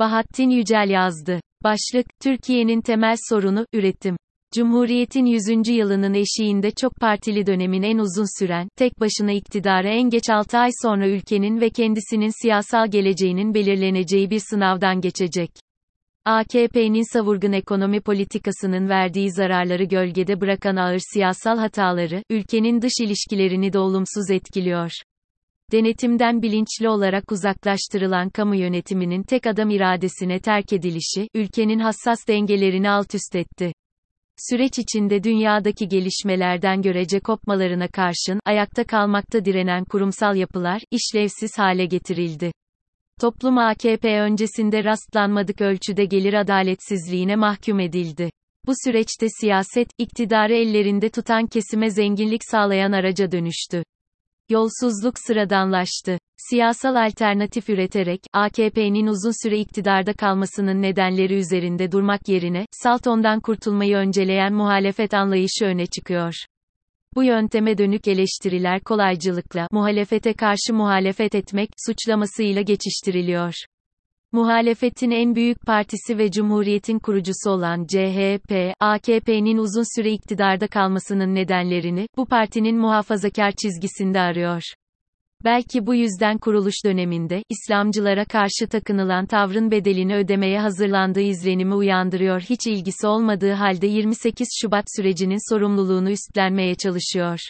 Bahattin Yücel yazdı. Başlık, Türkiye'nin temel sorunu, üretim. Cumhuriyetin 100. yılının eşiğinde çok partili dönemin en uzun süren, tek başına iktidara en geç 6 ay sonra ülkenin ve kendisinin siyasal geleceğinin belirleneceği bir sınavdan geçecek. AKP'nin savurgun ekonomi politikasının verdiği zararları gölgede bırakan ağır siyasal hataları, ülkenin dış ilişkilerini de olumsuz etkiliyor. Denetimden bilinçli olarak uzaklaştırılan kamu yönetiminin tek adam iradesine terk edilişi, ülkenin hassas dengelerini alt üst etti. Süreç içinde dünyadaki gelişmelerden görece kopmalarına karşın, ayakta kalmakta direnen kurumsal yapılar, işlevsiz hale getirildi. Toplum AKP öncesinde rastlanmadık ölçüde gelir adaletsizliğine mahkum edildi. Bu süreçte siyaset, iktidarı ellerinde tutan kesime zenginlik sağlayan araca dönüştü. Yolsuzluk sıradanlaştı. Siyasal alternatif üreterek, AKP'nin uzun süre iktidarda kalmasının nedenleri üzerinde durmak yerine, Salton'dan kurtulmayı önceleyen muhalefet anlayışı öne çıkıyor. Bu yönteme dönük eleştiriler kolaycılıkla, muhalefete karşı muhalefet etmek, suçlamasıyla geçiştiriliyor. Muhalefetin en büyük partisi ve Cumhuriyet'in kurucusu olan CHP, AKP'nin uzun süre iktidarda kalmasının nedenlerini, bu partinin muhafazakar çizgisinde arıyor. Belki bu yüzden kuruluş döneminde, İslamcılara karşı takınılan tavrın bedelini ödemeye hazırlandığı izlenimi uyandırıyor hiç ilgisi olmadığı halde 28 Şubat sürecinin sorumluluğunu üstlenmeye çalışıyor.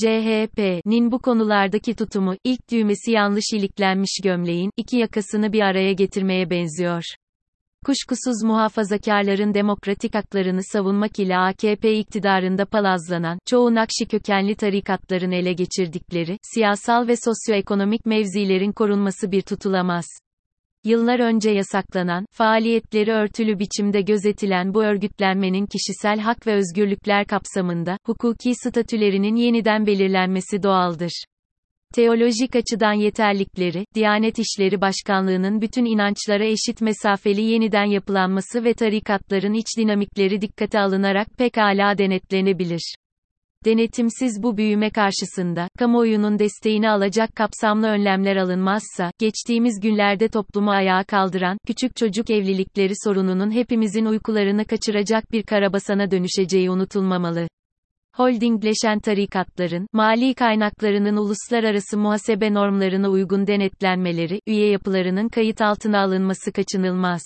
CHP'nin bu konulardaki tutumu, ilk düğmesi yanlış iliklenmiş gömleğin, iki yakasını bir araya getirmeye benziyor. Kuşkusuz muhafazakarların demokratik haklarını savunmak ile AKP iktidarında palazlanan, çoğu Nakşi kökenli tarikatların ele geçirdikleri, siyasal ve sosyoekonomik mevzilerin korunması bir tutulamaz. Yıllar önce yasaklanan, faaliyetleri örtülü biçimde gözetilen bu örgütlenmenin kişisel hak ve özgürlükler kapsamında, hukuki statülerinin yeniden belirlenmesi doğaldır. Teolojik açıdan yeterlikleri, Diyanet İşleri Başkanlığı'nın bütün inançlara eşit mesafeli yeniden yapılanması ve tarikatların iç dinamikleri dikkate alınarak pekala denetlenebilir. Denetimsiz bu büyüme karşısında, kamuoyunun desteğini alacak kapsamlı önlemler alınmazsa, geçtiğimiz günlerde toplumu ayağa kaldıran, küçük çocuk evlilikleri sorununun hepimizin uykularını kaçıracak bir karabasana dönüşeceği unutulmamalı. Holdingleşen tarikatların, mali kaynaklarının uluslararası muhasebe normlarına uygun denetlenmeleri, üye yapılarının kayıt altına alınması kaçınılmaz.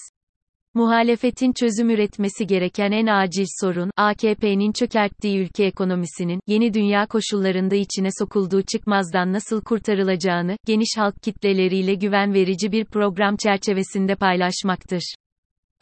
Muhalefetin çözüm üretmesi gereken en acil sorun, AKP'nin çökerttiği ülke ekonomisinin, yeni dünya koşullarında içine sokulduğu çıkmazdan nasıl kurtarılacağını, geniş halk kitleleriyle güven verici bir program çerçevesinde paylaşmaktır.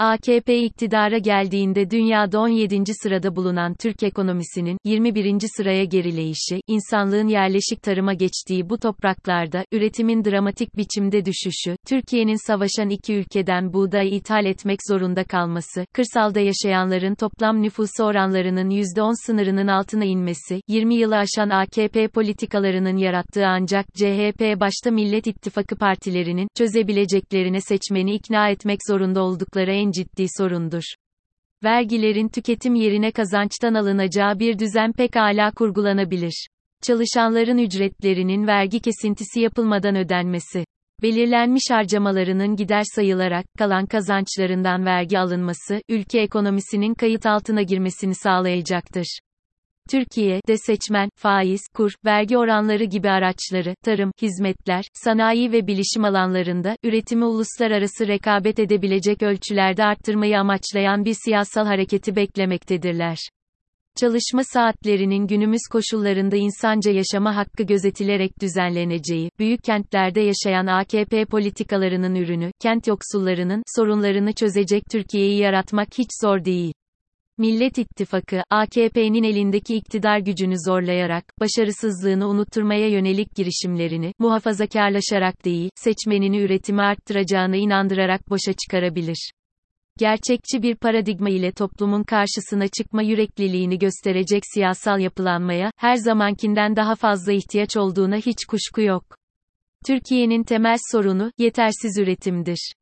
AKP iktidara geldiğinde dünyada 17. sırada bulunan Türk ekonomisinin 21. sıraya gerileyişi, insanlığın yerleşik tarıma geçtiği bu topraklarda üretimin dramatik biçimde düşüşü, Türkiye'nin savaşan iki ülkeden buğday ithal etmek zorunda kalması, kırsalda yaşayanların toplam nüfusu oranlarının %10 sınırının altına inmesi, 20 yılı aşan AKP politikalarının yarattığı ancak CHP başta Millet İttifakı partilerinin çözebileceklerine seçmeni ikna etmek zorunda oldukları en ciddi sorundur. Vergilerin tüketim yerine kazançtan alınacağı bir düzen pekala kurgulanabilir. Çalışanların ücretlerinin vergi kesintisi yapılmadan ödenmesi. Belirlenmiş harcamalarının gider sayılarak, kalan kazançlarından vergi alınması, ülke ekonomisinin kayıt altına girmesini sağlayacaktır. Türkiye'de seçmen, faiz, kur, vergi oranları gibi araçları, tarım, hizmetler, sanayi ve bilişim alanlarında, üretimi uluslararası rekabet edebilecek ölçülerde arttırmayı amaçlayan bir siyasal hareketi beklemektedirler. Çalışma saatlerinin günümüz koşullarında insanca yaşama hakkı gözetilerek düzenleneceği, büyük kentlerde yaşayan AKP politikalarının ürünü, kent yoksullarının sorunlarını çözecek Türkiye'yi yaratmak hiç zor değil. Millet İttifakı, AKP'nin elindeki iktidar gücünü zorlayarak, başarısızlığını unutturmaya yönelik girişimlerini, muhafazakarlaşarak değil, seçmenini üretimi arttıracağına inandırarak boşa çıkarabilir. Gerçekçi bir paradigma ile toplumun karşısına çıkma yürekliliğini gösterecek siyasal yapılanmaya, her zamankinden daha fazla ihtiyaç olduğuna hiç kuşku yok. Türkiye'nin temel sorunu, yetersiz üretimdir.